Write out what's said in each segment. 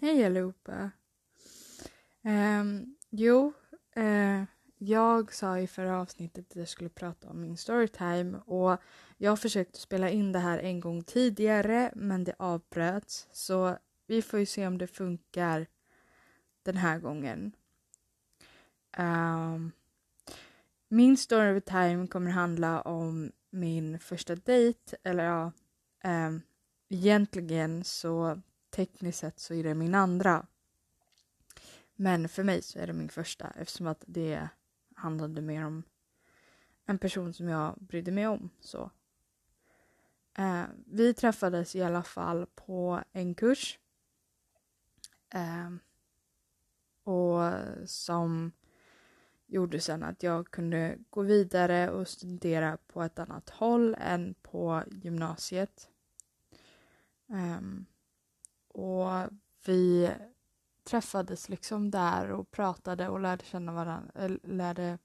Hej allihopa! Um, jo, uh, jag sa i förra avsnittet att jag skulle prata om min storytime och jag försökte spela in det här en gång tidigare men det avbröts så vi får ju se om det funkar den här gången. Um, min storytime kommer handla om min första dejt eller ja, um, egentligen så tekniskt sett så är det min andra. Men för mig så är det min första eftersom att det handlade mer om en person som jag brydde mig om. Så. Eh, vi träffades i alla fall på en kurs. Eh, och som gjorde sen att jag kunde gå vidare och studera på ett annat håll än på gymnasiet. Um, och vi träffades liksom där och pratade och lärde känna varandra. Eh, lärde,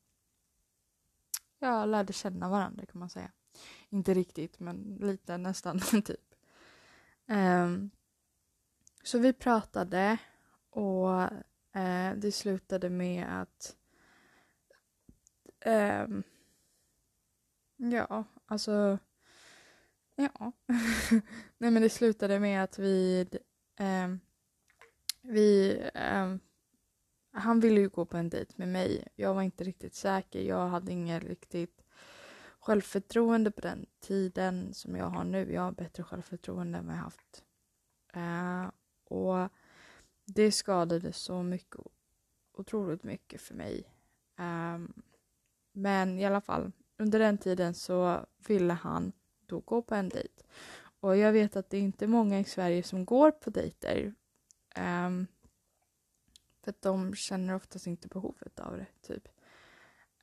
ja, lärde känna varandra kan man säga. Inte riktigt, men lite nästan typ. Um, så vi pratade och uh, det slutade med att um, ja, alltså ja. Nej men det slutade med att vi Eh, vi, eh, han ville ju gå på en dejt med mig. Jag var inte riktigt säker. Jag hade inget riktigt självförtroende på den tiden som jag har nu. Jag har bättre självförtroende än vad jag haft. Eh, och det skadade så mycket, otroligt mycket för mig. Eh, men i alla fall, under den tiden så ville han då gå på en dejt. Och jag vet att det är inte många i Sverige som går på dejter Um, för att de känner oftast inte behovet av det, typ.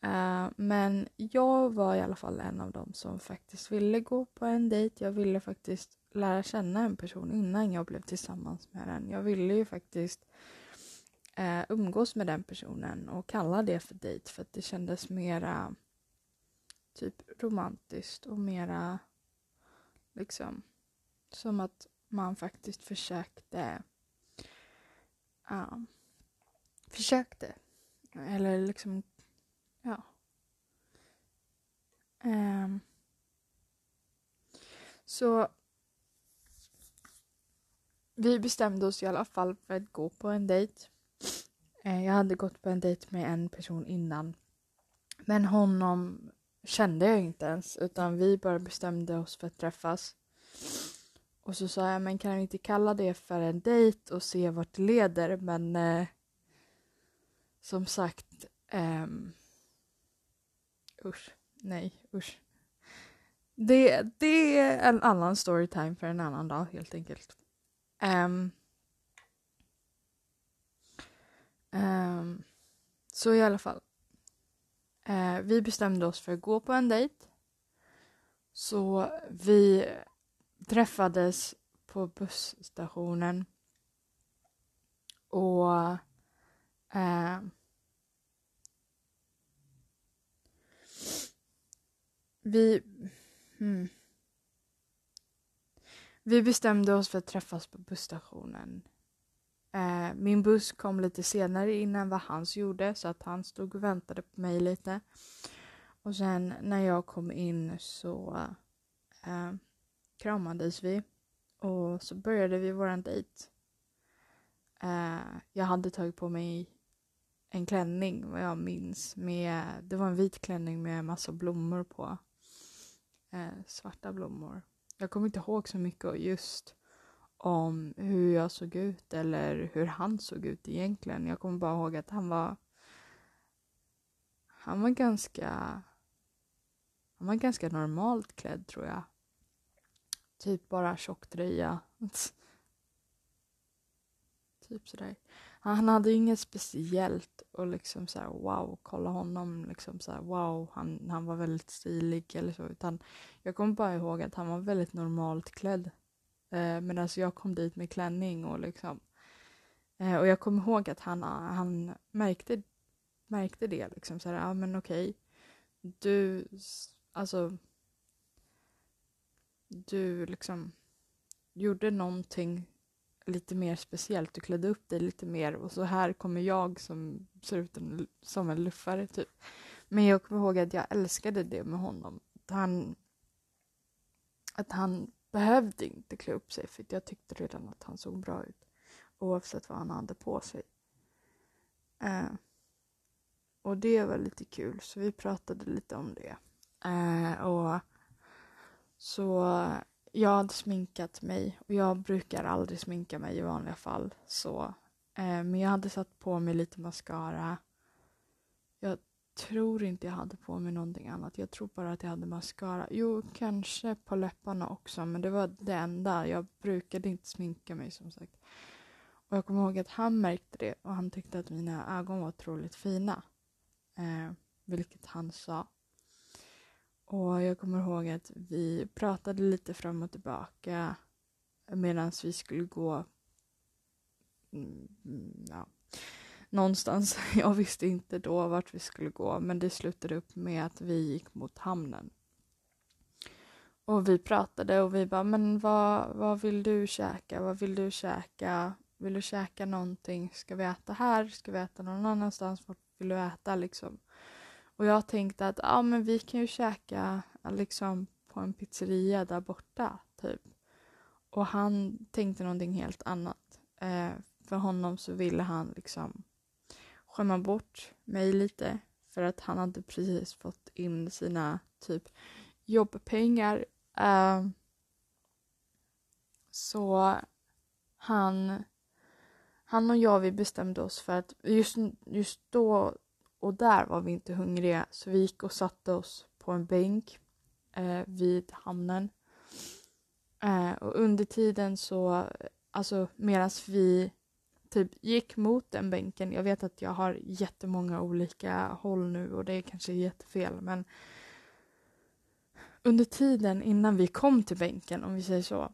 Uh, men jag var i alla fall en av dem som faktiskt ville gå på en dejt. Jag ville faktiskt lära känna en person innan jag blev tillsammans med den. Jag ville ju faktiskt uh, umgås med den personen och kalla det för dejt för att det kändes mera typ romantiskt och mera liksom som att man faktiskt försökte ja, försökte. Eller liksom, ja. Um, så vi bestämde oss i alla fall för att gå på en dejt. Eh, jag hade gått på en dejt med en person innan. Men honom kände jag inte ens utan vi bara bestämde oss för att träffas. Och så sa jag, men kan vi inte kalla det för en dejt och se vart det leder? Men eh, som sagt, eh, usch, nej, usch. Det, det är en annan storytime för en annan dag helt enkelt. Um, um, så i alla fall. Eh, vi bestämde oss för att gå på en dejt. Så vi träffades på busstationen och eh, vi hmm. Vi bestämde oss för att träffas på busstationen. Eh, min buss kom lite senare innan vad hans gjorde så att han stod och väntade på mig lite. Och sen när jag kom in så eh, kramades vi och så började vi våran dejt. Eh, jag hade tagit på mig en klänning vad jag minns. Med, det var en vit klänning med massa blommor på. Eh, svarta blommor. Jag kommer inte ihåg så mycket just om hur jag såg ut eller hur han såg ut egentligen. Jag kommer bara ihåg att han var han var ganska han var ganska normalt klädd tror jag. Typ bara tjocktröja. typ sådär. Han hade inget speciellt och liksom så här, wow, kolla honom liksom så här, wow, han, han var väldigt stilig eller så utan jag kommer bara ihåg att han var väldigt normalt klädd. Eh, Medan alltså jag kom dit med klänning och liksom eh, och jag kommer ihåg att han, han märkte, märkte det liksom så här, ja men okej, du, alltså du liksom gjorde någonting lite mer speciellt. Du klädde upp dig lite mer och så här kommer jag som ser ut en, som en luffare typ. Men jag kommer ihåg att jag älskade det med honom. Att han, att han behövde inte klä upp sig för jag tyckte redan att han såg bra ut. Oavsett vad han hade på sig. Eh, och det var lite kul så vi pratade lite om det. Eh, och så jag hade sminkat mig och jag brukar aldrig sminka mig i vanliga fall. Så, eh, men jag hade satt på mig lite mascara. Jag tror inte jag hade på mig någonting annat. Jag tror bara att jag hade mascara. Jo, kanske på läpparna också, men det var det enda. Jag brukade inte sminka mig som sagt. Och jag kommer ihåg att han märkte det och han tyckte att mina ögon var otroligt fina. Eh, vilket han sa. Och jag kommer ihåg att vi pratade lite fram och tillbaka medan vi skulle gå mm, mm ja, någonstans. Jag visste inte då vart vi skulle gå men det slutade upp med att vi gick mot hamnen. Och vi pratade och vi bara, men vad, vad vill du käka? Vad vill du käka? Vill du käka någonting? Ska vi äta här? Ska vi äta någon annanstans? Vart vill du äta liksom? Och jag tänkte att ja, men vi kan ju käka liksom på en pizzeria där borta, typ. Och han tänkte någonting helt annat. Eh, för honom så ville han liksom skämma bort mig lite för att han hade precis fått in sina typ jobbpengar. Uh, så han, han och jag vi bestämde oss för att just, just då och där var vi inte hungriga så vi gick och satte oss på en bänk eh, vid hamnen. Eh, och under tiden så, alltså medan vi typ gick mot den bänken, jag vet att jag har jättemånga olika håll nu och det är kanske jättefel men under tiden innan vi kom till bänken, om vi säger så,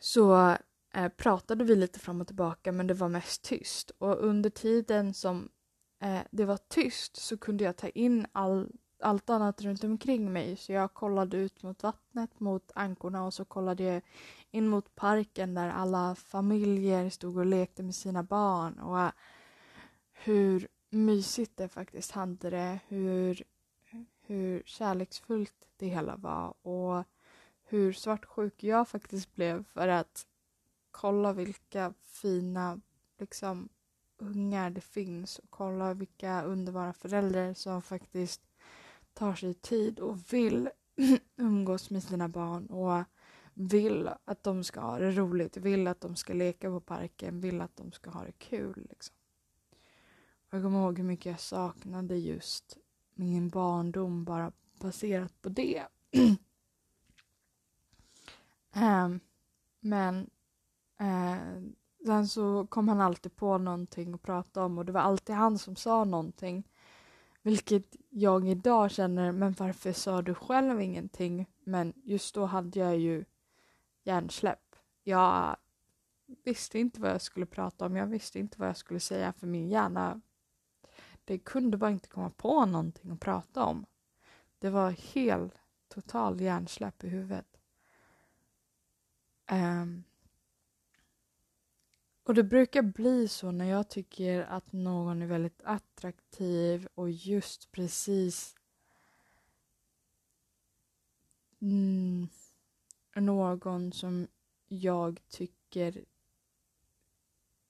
så eh, pratade vi lite fram och tillbaka men det var mest tyst. Och under tiden som eh, det var tyst så kunde jag ta in all, allt annat runt omkring mig. Så jag kollade ut mot vattnet, mot ankorna och så kollade jag in mot parken där alla familjer stod och lekte med sina barn. Och eh, hur mysigt det faktiskt hade det. Hur, hur kärleksfullt det hela var. Och hur svartsjuk jag faktiskt blev för att kolla vilka fina liksom ungar det finns och kolla vilka underbara föräldrar som faktiskt tar sig tid och vill umgås med sina barn och vill att de ska ha det roligt, vill att de ska leka på parken, vill att de ska ha det kul. Liksom. Jag kommer ihåg hur mycket jag saknade just min barndom bara baserat på det. um, men uh, Sen så kom han alltid på någonting att prata om och det var alltid han som sa någonting. Vilket jag idag känner, men varför sa du själv ingenting? Men just då hade jag ju hjärnsläpp. Jag visste inte vad jag skulle prata om, jag visste inte vad jag skulle säga för min hjärna det kunde bara inte komma på någonting att prata om. Det var helt total hjärnsläpp i huvudet. Um, och det brukar bli så när jag tycker att någon är väldigt attraktiv och just precis mm, någon som jag tycker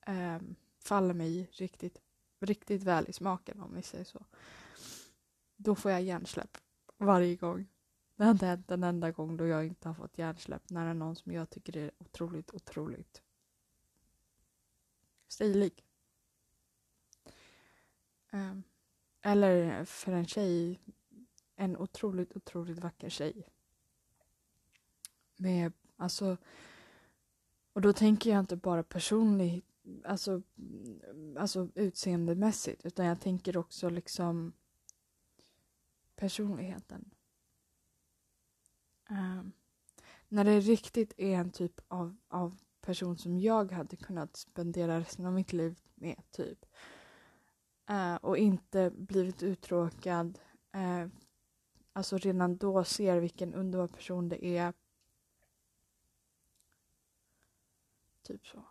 eh, faller mig riktigt, riktigt väl i smaken om vi säger så. Då får jag hjärnsläpp varje gång. Det har inte hänt en enda gång då jag inte har fått hjärnsläpp när det är någon som jag tycker är otroligt, otroligt stilig. Ehm, eller för en tjej, en otroligt, otroligt vacker tjej. Med, alltså, och då tänker jag inte bara personligt, alltså, alltså utseendemässigt, utan jag tänker också liksom personligheten. Um, när det riktigt är en typ av, av person som jag hade kunnat spendera resten av mitt liv med, typ. Uh, och inte blivit uttråkad. Uh, alltså redan då ser vilken underbar person det är. Typ så.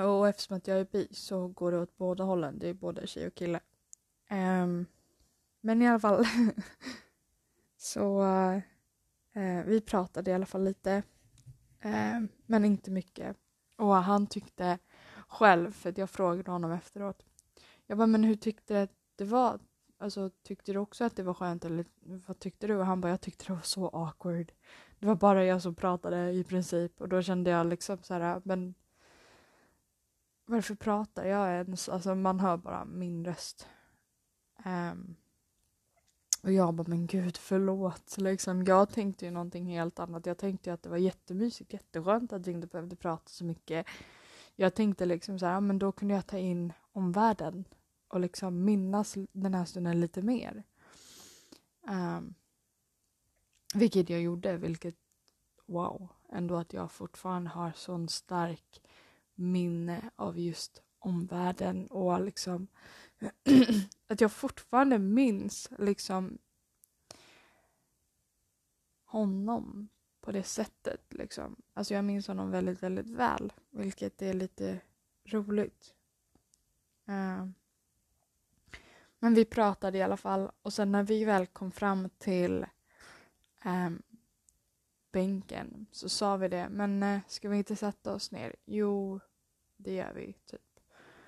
Och eftersom att jag är bi så går det åt båda hållen. Det är både tjej och kille. Um, men i alla fall. så uh, vi pratade i alla fall lite. Uh, men inte mycket. Och han tyckte själv, för att jag frågade honom efteråt. Jag bara, men hur tyckte du att det var? Alltså tyckte du också att det var skönt eller vad tyckte du? Och han bara, jag tyckte det var så awkward. Det var bara jag som pratade i princip och då kände jag liksom så här, men varför pratar jag ens? Alltså man hör bara min röst. Um, och jag bara, men gud förlåt. Liksom, jag tänkte ju någonting helt annat. Jag tänkte ju att det var jättemysigt, jätteskönt att vi inte behövde prata så mycket. Jag tänkte liksom så här, men då kunde jag ta in omvärlden och liksom minnas den här stunden lite mer. Um, vilket jag gjorde, vilket wow, ändå att jag fortfarande har sån stark minne av just omvärlden och liksom att jag fortfarande minns liksom honom på det sättet. Liksom. Alltså jag minns honom väldigt, väldigt väl, vilket är lite roligt. Uh, men vi pratade i alla fall och sen när vi väl kom fram till um, bänken så sa vi det, men uh, ska vi inte sätta oss ner? Jo, det gör vi, typ.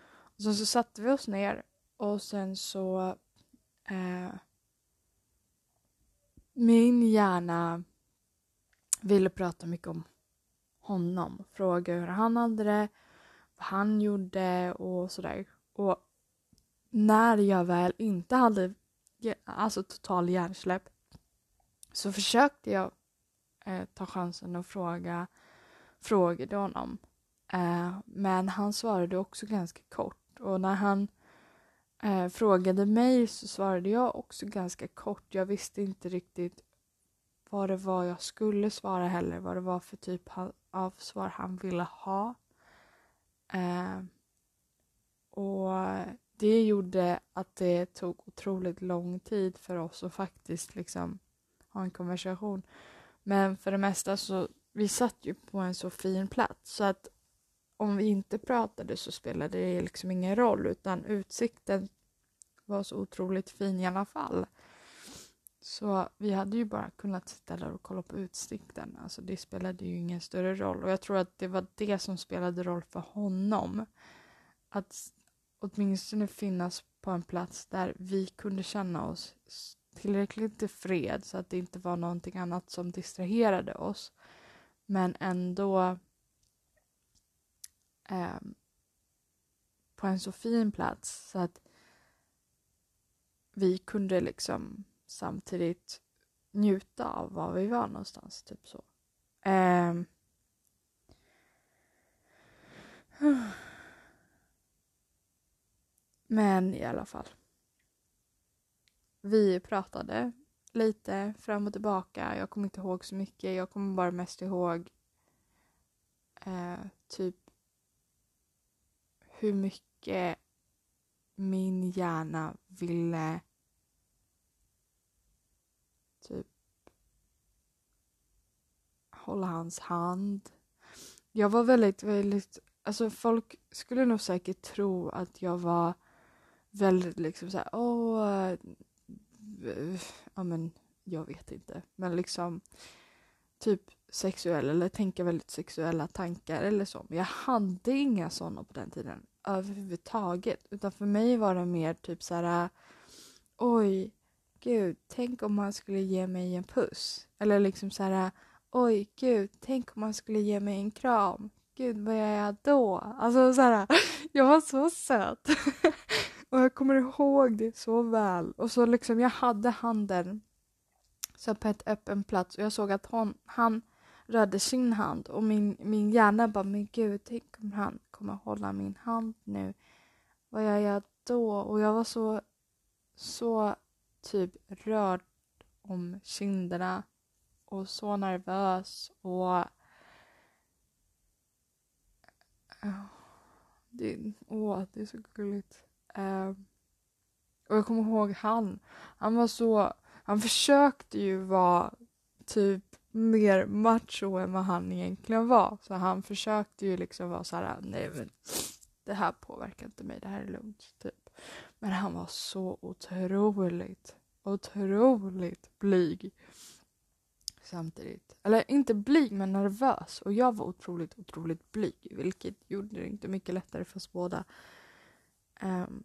Och sen så satte vi oss ner och sen så uh, min hjärna ville prata mycket om honom. Fråga hur han hade det, vad han gjorde och sådär. Och när jag väl inte hade alltså total hjärnsläpp så försökte jag eh, ta chansen och fråga frågade honom. Eh, men han svarade också ganska kort och när han eh, frågade mig så svarade jag också ganska kort. Jag visste inte riktigt vad det var jag skulle svara heller, vad det var för typ av svar han ville ha. Eh, och det gjorde att det tog otroligt lång tid för oss att faktiskt liksom ha en konversation. Men för det mesta så, vi satt ju på en så fin plats så att om vi inte pratade så spelade det liksom ingen roll utan utsikten var så otroligt fin i alla fall. Så vi hade ju bara kunnat sitta där och kolla på utsikten. Alltså det spelade ju ingen större roll. Och jag tror att det var det som spelade roll för honom. Att åtminstone finnas på en plats där vi kunde känna oss tillräckligt till fred så att det inte var någonting annat som distraherade oss. Men ändå eh, på en så fin plats så att vi kunde liksom samtidigt njuta av var vi var någonstans. Typ så. Eh, men i alla fall. Vi pratade lite fram och tillbaka. Jag kommer inte ihåg så mycket. Jag kommer bara mest ihåg eh, typ hur mycket min hjärna ville typ hålla hans hand. Jag var väldigt, väldigt, alltså folk skulle nog säkert tro att jag var väldigt liksom såhär, åh, ja men jag vet inte, men liksom typ sexuell eller tänka väldigt sexuella tankar eller så. Men jag hade inga sådana på den tiden överhuvudtaget. Utan för mig var det mer typ så här. Oj, gud, tänk om han skulle ge mig en puss. Eller liksom så här. Oj, gud, tänk om han skulle ge mig en kram. Gud, vad gör jag då? Alltså så här, jag var så söt. och jag kommer ihåg det så väl. Och så liksom, jag hade handen så på ett öppen plats och jag såg att hon, han rörde sin hand och min, min hjärna bara, men gud, tänk om han kommer hålla min hand nu. Vad gör jag då? Och jag var så, så typ rörd om kinderna och så nervös och det, åh, det är så gulligt. Uh, och jag kommer ihåg han. Han var så... Han försökte ju vara typ mer macho än vad han egentligen var. Så han försökte ju liksom vara så här, nej men det här påverkar inte mig, det här är lugnt. Typ. Men han var så otroligt, otroligt blyg. Samtidigt. Eller inte blyg men nervös. Och jag var otroligt, otroligt blyg. Vilket gjorde det inte mycket lättare för oss båda. Um,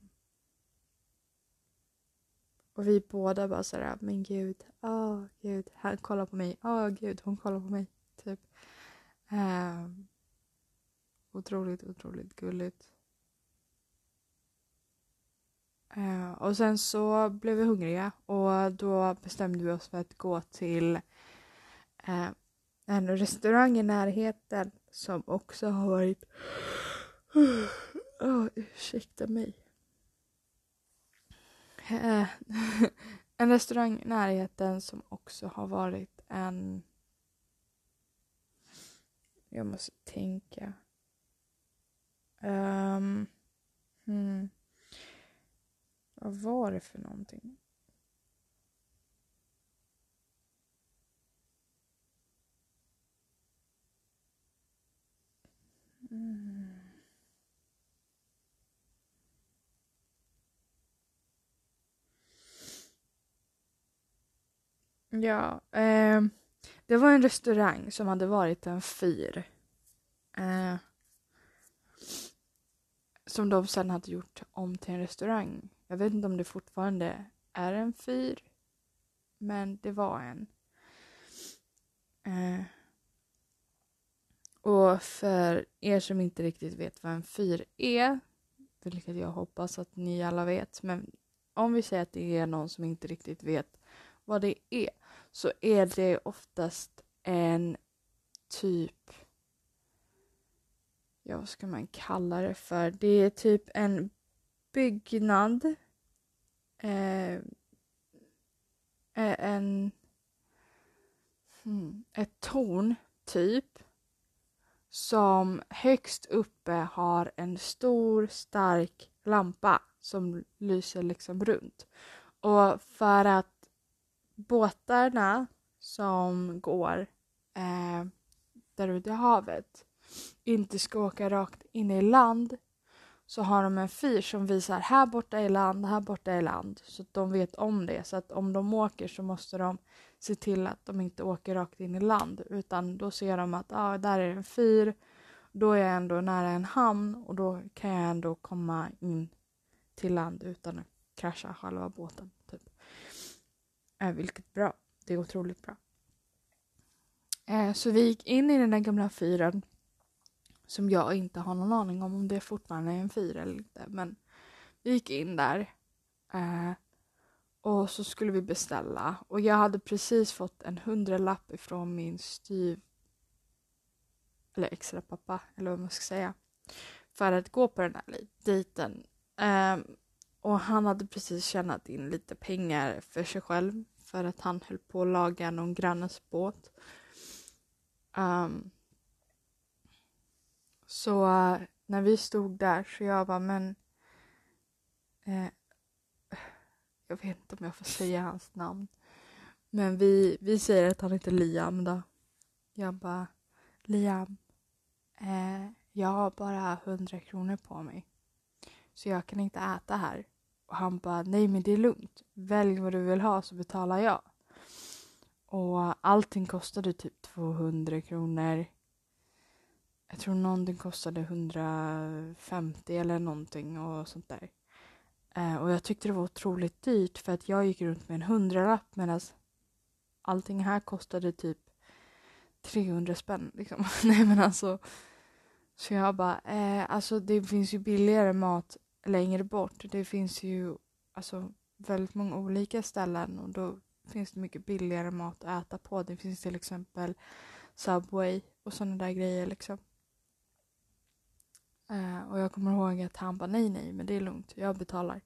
och vi båda bara såhär, men gud, åh oh, gud, han kollar på mig, åh oh, gud, hon kollar på mig. Typ. Um, otroligt, otroligt gulligt. Uh, och sen så blev vi hungriga och då bestämde vi oss för att gå till uh, en restaurang i närheten som också har varit... Oh, ursäkta mig. Eh, en restaurang i närheten som också har varit en... Jag måste tänka. Um, hmm. Vad var det för någonting? Mm. Ja, eh, det var en restaurang som hade varit en fyr. Eh, som de sen hade gjort om till en restaurang. Jag vet inte om det fortfarande är en fyr. Men det var en. Eh. Och för er som inte riktigt vet vad en fyr är, vilket jag hoppas att ni alla vet, men om vi säger att det är någon som inte riktigt vet vad det är, så är det oftast en typ ja vad ska man kalla det för? Det är typ en byggnad. Eh, eh, en... Hmm, ett torn, typ. Som högst uppe har en stor stark lampa som lyser liksom runt. Och för att båtarna som går eh, där ute i havet inte ska åka rakt in i land så har de en fyr som visar här borta är land, här borta är land. Så att de vet om det. Så att om de åker så måste de se till att de inte åker rakt in i land. Utan då ser de att ah, där är en fyr. Då är jag ändå nära en hamn och då kan jag ändå komma in till land utan att krascha själva båten. Typ. Eh, vilket bra. Det är otroligt bra. Eh, så vi gick in i den där gamla fyren som jag inte har någon aning om om det fortfarande är en fyr eller inte. Men vi gick in där. Eh, och så skulle vi beställa. Och jag hade precis fått en hundralapp ifrån min styv... Eller extra pappa, eller vad man ska säga. För att gå på den här dejten. Eh, och han hade precis tjänat in lite pengar för sig själv. För att han höll på att laga någon grannes båt. Um, så uh, när vi stod där så jag bara men eh, jag vet inte om jag får säga hans namn. Men vi, vi säger att han heter Liam då. Jag bara Liam, eh, jag har bara hundra kronor på mig. Så jag kan inte äta här. Och han bara nej men det är lugnt. Välj vad du vill ha så betalar jag. Och allting kostade typ 200 kronor. Jag tror någonting kostade 150 eller någonting och sånt där. Eh, och jag tyckte det var otroligt dyrt för att jag gick runt med en hundralapp medan allting här kostade typ 300 spänn. Liksom. Nej men alltså. Så jag bara, eh, alltså det finns ju billigare mat längre bort. Det finns ju alltså väldigt många olika ställen och då finns det mycket billigare mat att äta på. Det finns till exempel Subway och sådana där grejer liksom. Eh, och jag kommer ihåg att han bara nej, nej, men det är lugnt, jag betalar.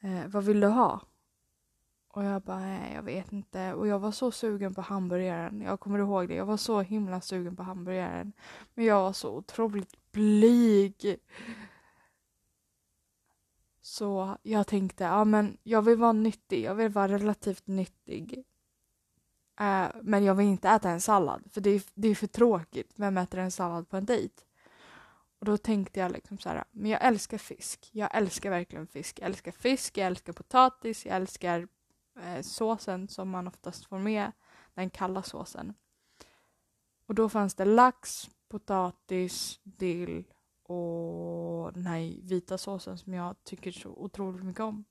Eh, vad vill du ha? Och jag bara, nej, jag vet inte. Och jag var så sugen på hamburgaren. Jag kommer ihåg det. Jag var så himla sugen på hamburgaren. Men jag var så otroligt blyg. Så jag tänkte, ja men jag vill vara nyttig. Jag vill vara relativt nyttig. Eh, men jag vill inte äta en sallad för det är, det är för tråkigt. Vem äter en sallad på en dejt? Och då tänkte jag liksom så här, men jag älskar fisk. Jag älskar verkligen fisk. Jag älskar fisk, jag älskar potatis, jag älskar eh, såsen som man oftast får med, den kalla såsen. Och då fanns det lax, potatis, dill och den här vita såsen som jag tycker så otroligt mycket om.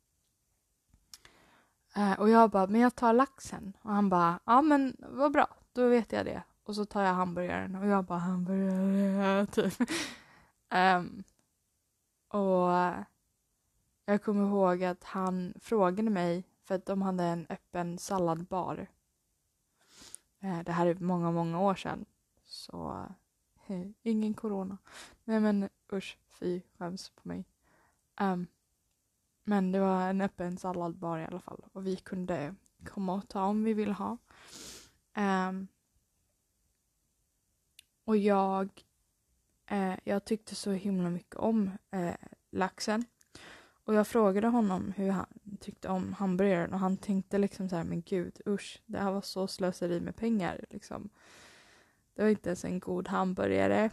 Eh, och jag bara, men jag tar laxen. Och han bara, ja men vad bra, då vet jag det. Och så tar jag hamburgaren och jag bara, hamburgare, typ. um, och jag kommer ihåg att han frågade mig, för att de hade en öppen salladbar. Eh, det här är många, många år sedan. Så hej, ingen corona. Nej men usch, fy, skäms på mig. Um, men det var en öppen salladbar i alla fall och vi kunde komma och ta om vi ville ha. Um, och jag, eh, jag tyckte så himla mycket om eh, laxen. Och jag frågade honom hur han tyckte om hamburgaren och han tänkte liksom så här, men gud usch, det här var så slöseri med pengar liksom. Det var inte ens en god hamburgare.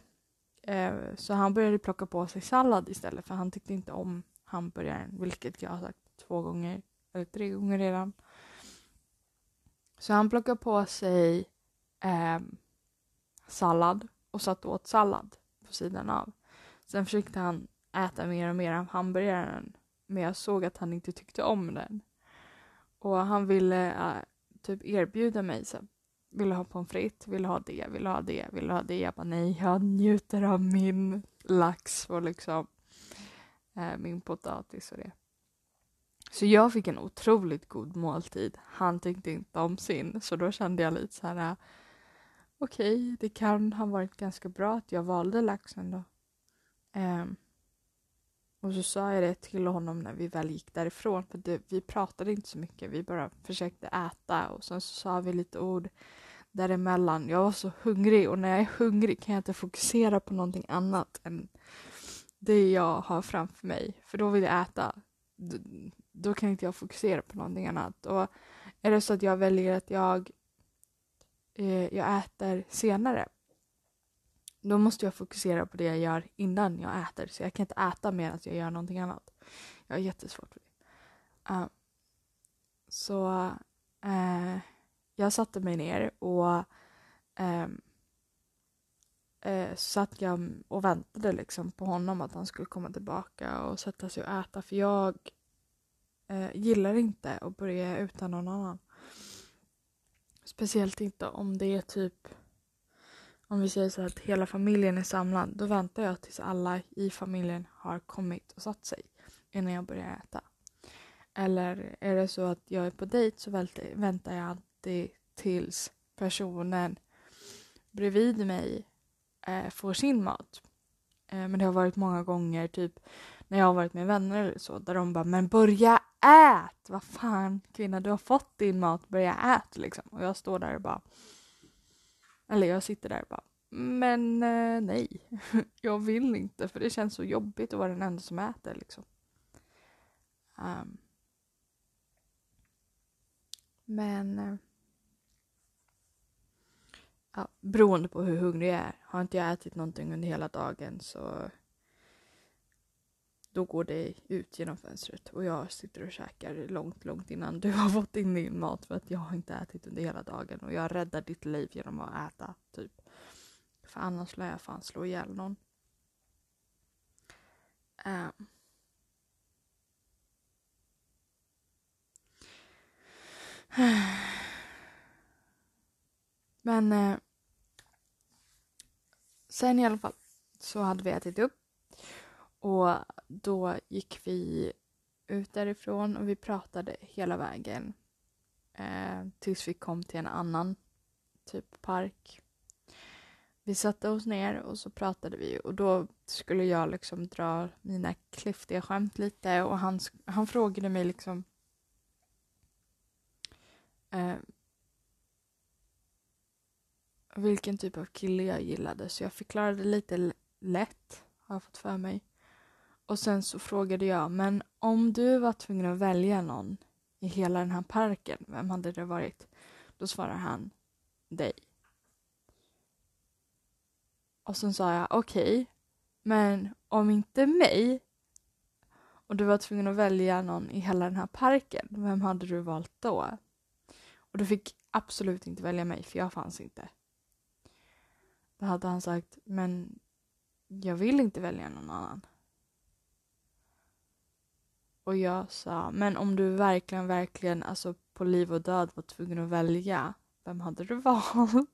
Eh, så han började plocka på sig sallad istället för han tyckte inte om hamburgaren, vilket jag har sagt två gånger, eller tre gånger redan. Så han plockade på sig eh, sallad och satt åt sallad på sidan av. Sen försökte han äta mer och mer av hamburgaren men jag såg att han inte tyckte om den. Och han ville eh, typ erbjuda mig så vill du ha pommes frites, vill du ha det, vill du ha det, vill du ha det? Jag bara nej, jag njuter av min lax och liksom eh, min potatis och det. Så jag fick en otroligt god måltid. Han tyckte inte om sin, så då kände jag lite så här eh, okej, okay, det kan ha varit ganska bra att jag valde laxen då. Um, och så sa jag det till honom när vi väl gick därifrån, för det, vi pratade inte så mycket, vi bara försökte äta och sen så sa vi lite ord däremellan. Jag var så hungrig och när jag är hungrig kan jag inte fokusera på någonting annat än det jag har framför mig, för då vill jag äta. Då, då kan inte jag fokusera på någonting annat. Och är det så att jag väljer att jag, eh, jag äter senare då måste jag fokusera på det jag gör innan jag äter. Så jag kan inte äta medan jag gör någonting annat. Jag har jättesvårt för det. Uh, så uh, jag satte mig ner och um, uh, satt jag och väntade liksom på honom att han skulle komma tillbaka och sätta sig och äta. För jag uh, gillar inte att börja utan någon annan. Speciellt inte om det är typ om vi säger så att hela familjen är samlad, då väntar jag tills alla i familjen har kommit och satt sig innan jag börjar äta. Eller är det så att jag är på dejt så väntar jag alltid tills personen bredvid mig eh, får sin mat. Eh, men det har varit många gånger, typ när jag har varit med vänner eller så, där de bara “men börja ät! Vad fan kvinna, du har fått din mat, börja ät!” liksom. Och jag står där och bara eller jag sitter där och bara, men eh, nej, jag vill inte för det känns så jobbigt att vara den enda som äter liksom. Um, men eh, ja, beroende på hur hungrig jag är. Har inte jag ätit någonting under hela dagen så då går det ut genom fönstret och jag sitter och käkar långt, långt innan du har fått in din mat för att jag har inte ätit under hela dagen och jag räddar ditt liv genom att äta, typ. För annars lär jag fan slå ihjäl någon. Um. Men eh, sen i alla fall så hade vi ätit upp och då gick vi ut därifrån och vi pratade hela vägen eh, tills vi kom till en annan typ park. Vi satte oss ner och så pratade vi och då skulle jag liksom dra mina klyftiga skämt lite och han, han frågade mig liksom eh, vilken typ av kille jag gillade så jag förklarade lite lätt har jag fått för mig. Och sen så frågade jag, men om du var tvungen att välja någon i hela den här parken, vem hade det varit? Då svarar han dig. Och sen sa jag okej, okay, men om inte mig och du var tvungen att välja någon i hela den här parken, vem hade du valt då? Och du fick absolut inte välja mig för jag fanns inte. Då hade han sagt, men jag vill inte välja någon annan. Och jag sa, men om du verkligen, verkligen, alltså på liv och död var tvungen att välja, vem hade du valt?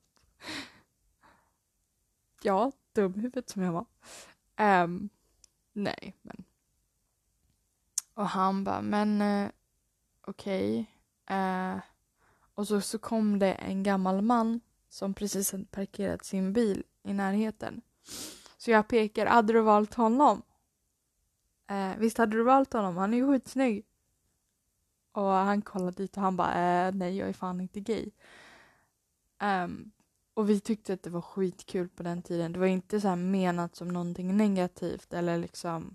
ja, dumhuvud som jag var. Um, nej, men. Och han bara, men uh, okej. Okay. Uh, och så, så kom det en gammal man som precis hade parkerat sin bil i närheten. Så jag pekar, hade du valt honom? Eh, visst hade du valt honom? Han är ju skitsnygg. Och han kollade dit och han bara, eh, nej jag är fan inte gay. Um, och vi tyckte att det var skitkul på den tiden. Det var inte så menat som någonting negativt eller liksom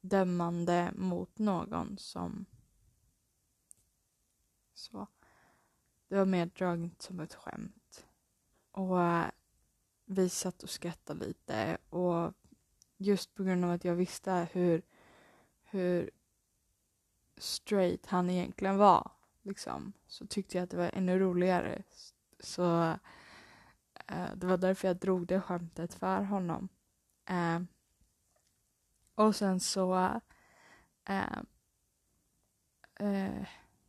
dömande mot någon som så. Det var mer draget som ett skämt. Och uh, vi satt och skrattade lite och just på grund av att jag visste hur, hur straight han egentligen var liksom, så tyckte jag att det var ännu roligare. Så äh, det var därför jag drog det skämtet för honom. Äh, och sen så eh,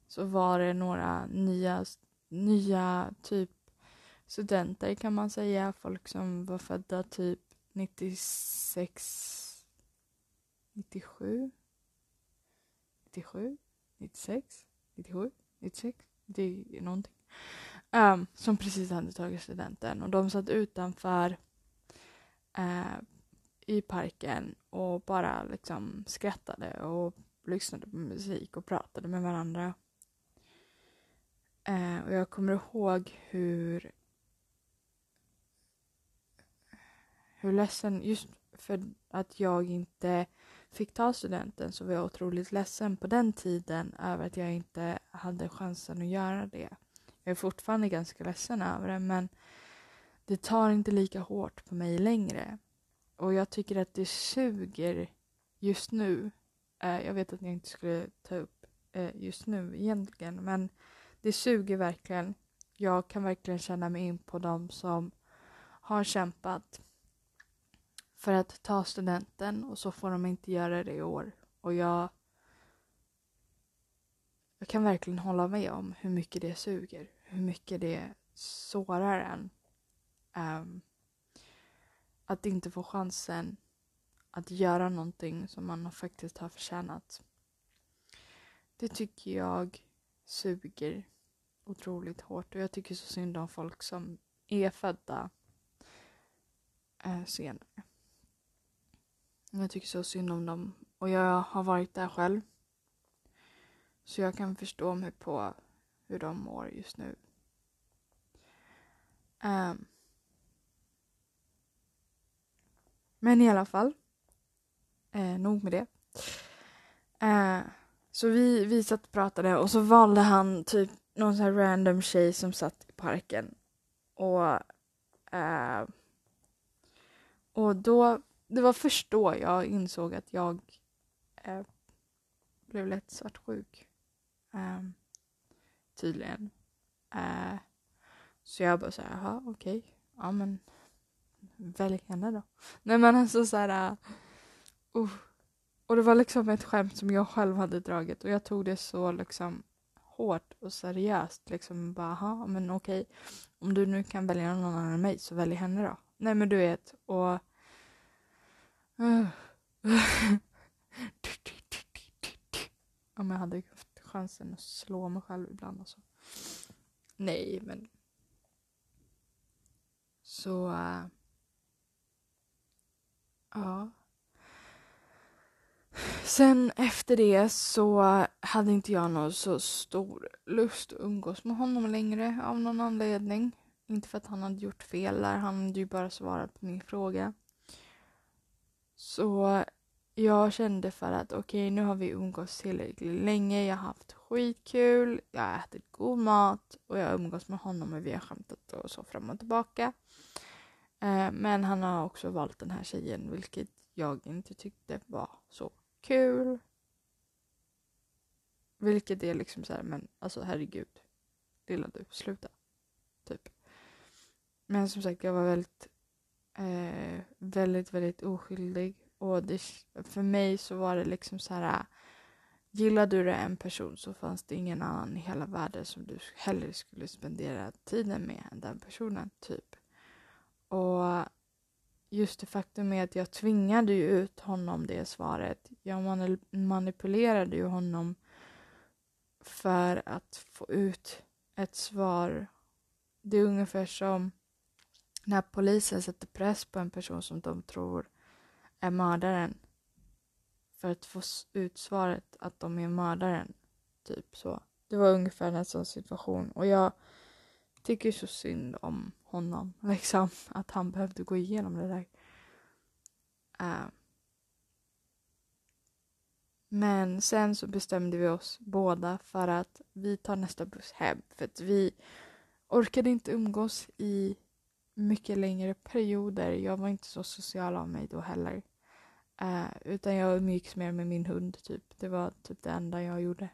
så var det några nya nya typ studenter kan man säga. Folk som var födda typ 96, 97, 97, 96, 97, 96, det är någonting. Um, som precis hade tagit studenten och de satt utanför uh, i parken och bara liksom skrattade och lyssnade på musik och pratade med varandra. Uh, och jag kommer ihåg hur hur ledsen, just för att jag inte fick ta studenten så var jag otroligt ledsen på den tiden över att jag inte hade chansen att göra det. Jag är fortfarande ganska ledsen över det men det tar inte lika hårt på mig längre. Och jag tycker att det suger just nu. Eh, jag vet att jag inte skulle ta upp eh, just nu egentligen men det suger verkligen. Jag kan verkligen känna mig in på dem som har kämpat för att ta studenten och så får de inte göra det i år. Och jag, jag kan verkligen hålla med om hur mycket det suger. Hur mycket det sårar en. Um, att inte få chansen att göra någonting som man faktiskt har förtjänat. Det tycker jag suger otroligt hårt och jag tycker så synd om folk som är födda eh, senare. Jag tycker så synd om dem och jag har varit där själv. Så jag kan förstå mig på hur de mår just nu. Um, men i alla fall. Eh, nog med det. Eh, så vi, vi satt och pratade och så valde han typ någon sån här random tjej som satt i parken. Och, eh, och då, det var först då jag insåg att jag eh, blev lätt svartsjuk. Eh, tydligen. Eh, så jag bara såhär, jaha okej, okay. ja men välj henne då. Nej men alltså såhär, eh, uh, och det var liksom ett skämt som jag själv hade dragit och jag tog det så liksom hårt och seriöst. Liksom bara, aha, men okej. Om du nu kan välja någon annan än mig så välj henne då. Nej men du vet, och... Om jag hade haft chansen att slå mig själv ibland alltså. Nej, men... Så... Äh... Ja. Sen efter det så hade inte jag någon så stor lust att umgås med honom längre av någon anledning. Inte för att han hade gjort fel där, han hade ju bara svarat på min fråga. Så jag kände för att okej, okay, nu har vi umgåtts tillräckligt länge. Jag har haft skitkul, jag har ätit god mat och jag har umgåtts med honom och vi har skämtat och så fram och tillbaka. Eh, men han har också valt den här tjejen, vilket jag inte tyckte var så kul. Vilket är liksom så här, men alltså herregud. Lilla du, sluta. Typ. Men som sagt, jag var väldigt, eh, väldigt, väldigt oskyldig. Och det, för mig så var det liksom så här. Gillade du en person så fanns det ingen annan i hela världen som du hellre skulle spendera tiden med än den personen, typ. Och just det faktum är att jag tvingade ju ut honom det svaret. Jag manipulerade ju honom för att få ut ett svar. Det är ungefär som när polisen sätter press på en person som de tror är mördaren för att få ut svaret att de är mördaren. Typ så. Det var ungefär en sån situation och jag tycker så synd om honom. Liksom att han behövde gå igenom det där. Uh. Men sen så bestämde vi oss båda för att vi tar nästa buss hem för att vi orkade inte umgås i mycket längre perioder. Jag var inte så social av mig då heller. Eh, utan jag umgicks mer med min hund typ. Det var typ det enda jag gjorde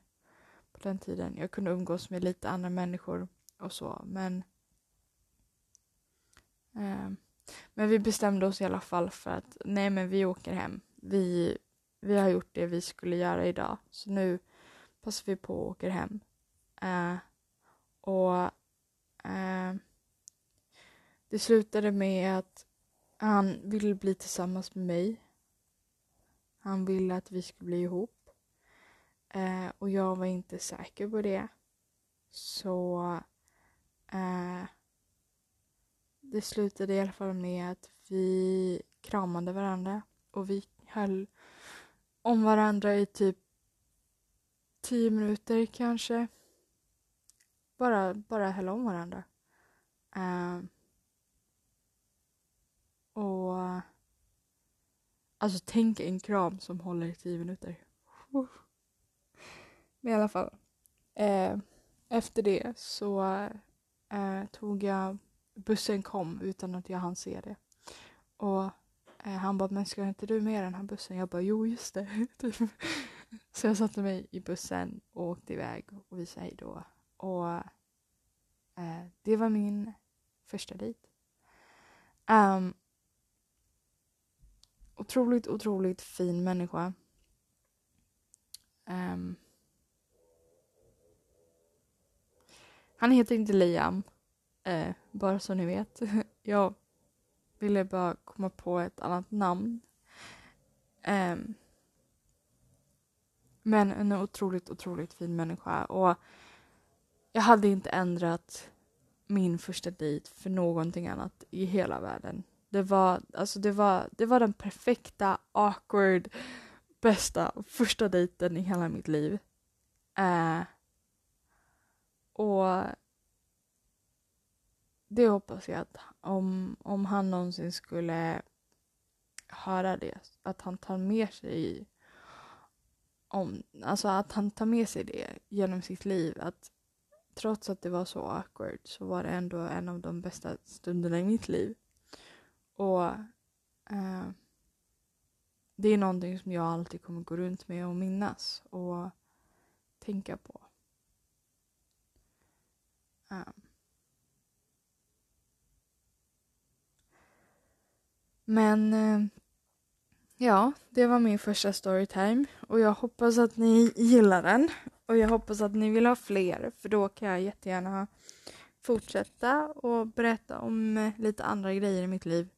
på den tiden. Jag kunde umgås med lite andra människor och så men Eh, men vi bestämde oss i alla fall för att nej men vi åker hem. Vi, vi har gjort det vi skulle göra idag så nu passar vi på och åker hem. Eh, och det slutade med att han ville bli tillsammans med mig. Han ville att vi skulle bli ihop. Eh, och jag var inte säker på det. Så eh, det slutade i alla fall med att vi kramade varandra och vi höll om varandra i typ tio minuter kanske. Bara, bara höll om varandra. Eh, och Alltså tänk en kram som håller i tio minuter. Men i alla fall. Eh, efter det så eh, tog jag, bussen kom utan att jag hann se det. Och eh, han bara, men ska inte du med den här bussen? Jag bara, jo just det. Typ. så jag satte mig i bussen och åkte iväg och vi sa hej då. Och eh, det var min första dejt. Um, otroligt, otroligt fin människa. Um, han heter inte Liam, uh, bara så ni vet. Jag ville bara komma på ett annat namn. Um, men en otroligt, otroligt fin människa. Och jag hade inte ändrat min första dejt för någonting annat i hela världen. Det var, alltså det var, det var den perfekta, awkward, bästa första dejten i hela mitt liv. Uh, och det hoppas jag att om, om han någonsin skulle höra det, att han tar med sig om, alltså att han tar med sig det genom sitt liv. Att trots att det var så awkward så var det ändå en av de bästa stunderna i mitt liv. Och eh, det är någonting som jag alltid kommer gå runt med och minnas och tänka på. Eh. Men eh, ja, det var min första storytime och jag hoppas att ni gillar den och jag hoppas att ni vill ha fler för då kan jag jättegärna fortsätta och berätta om eh, lite andra grejer i mitt liv.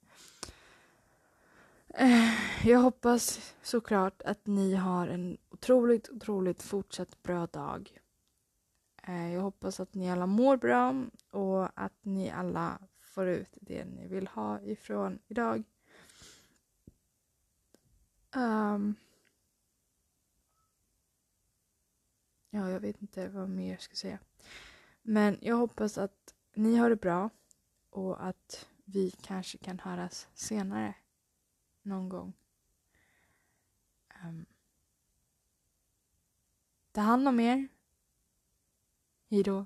Eh, jag hoppas såklart att ni har en otroligt, otroligt fortsatt bra dag. Eh, jag hoppas att ni alla mår bra och att ni alla får ut det ni vill ha ifrån idag. Um, ja, jag vet inte vad mer jag ska säga. Men jag hoppas att ni har det bra och att vi kanske kan höras senare någon gång. Um, ta hand om er. Hejdå.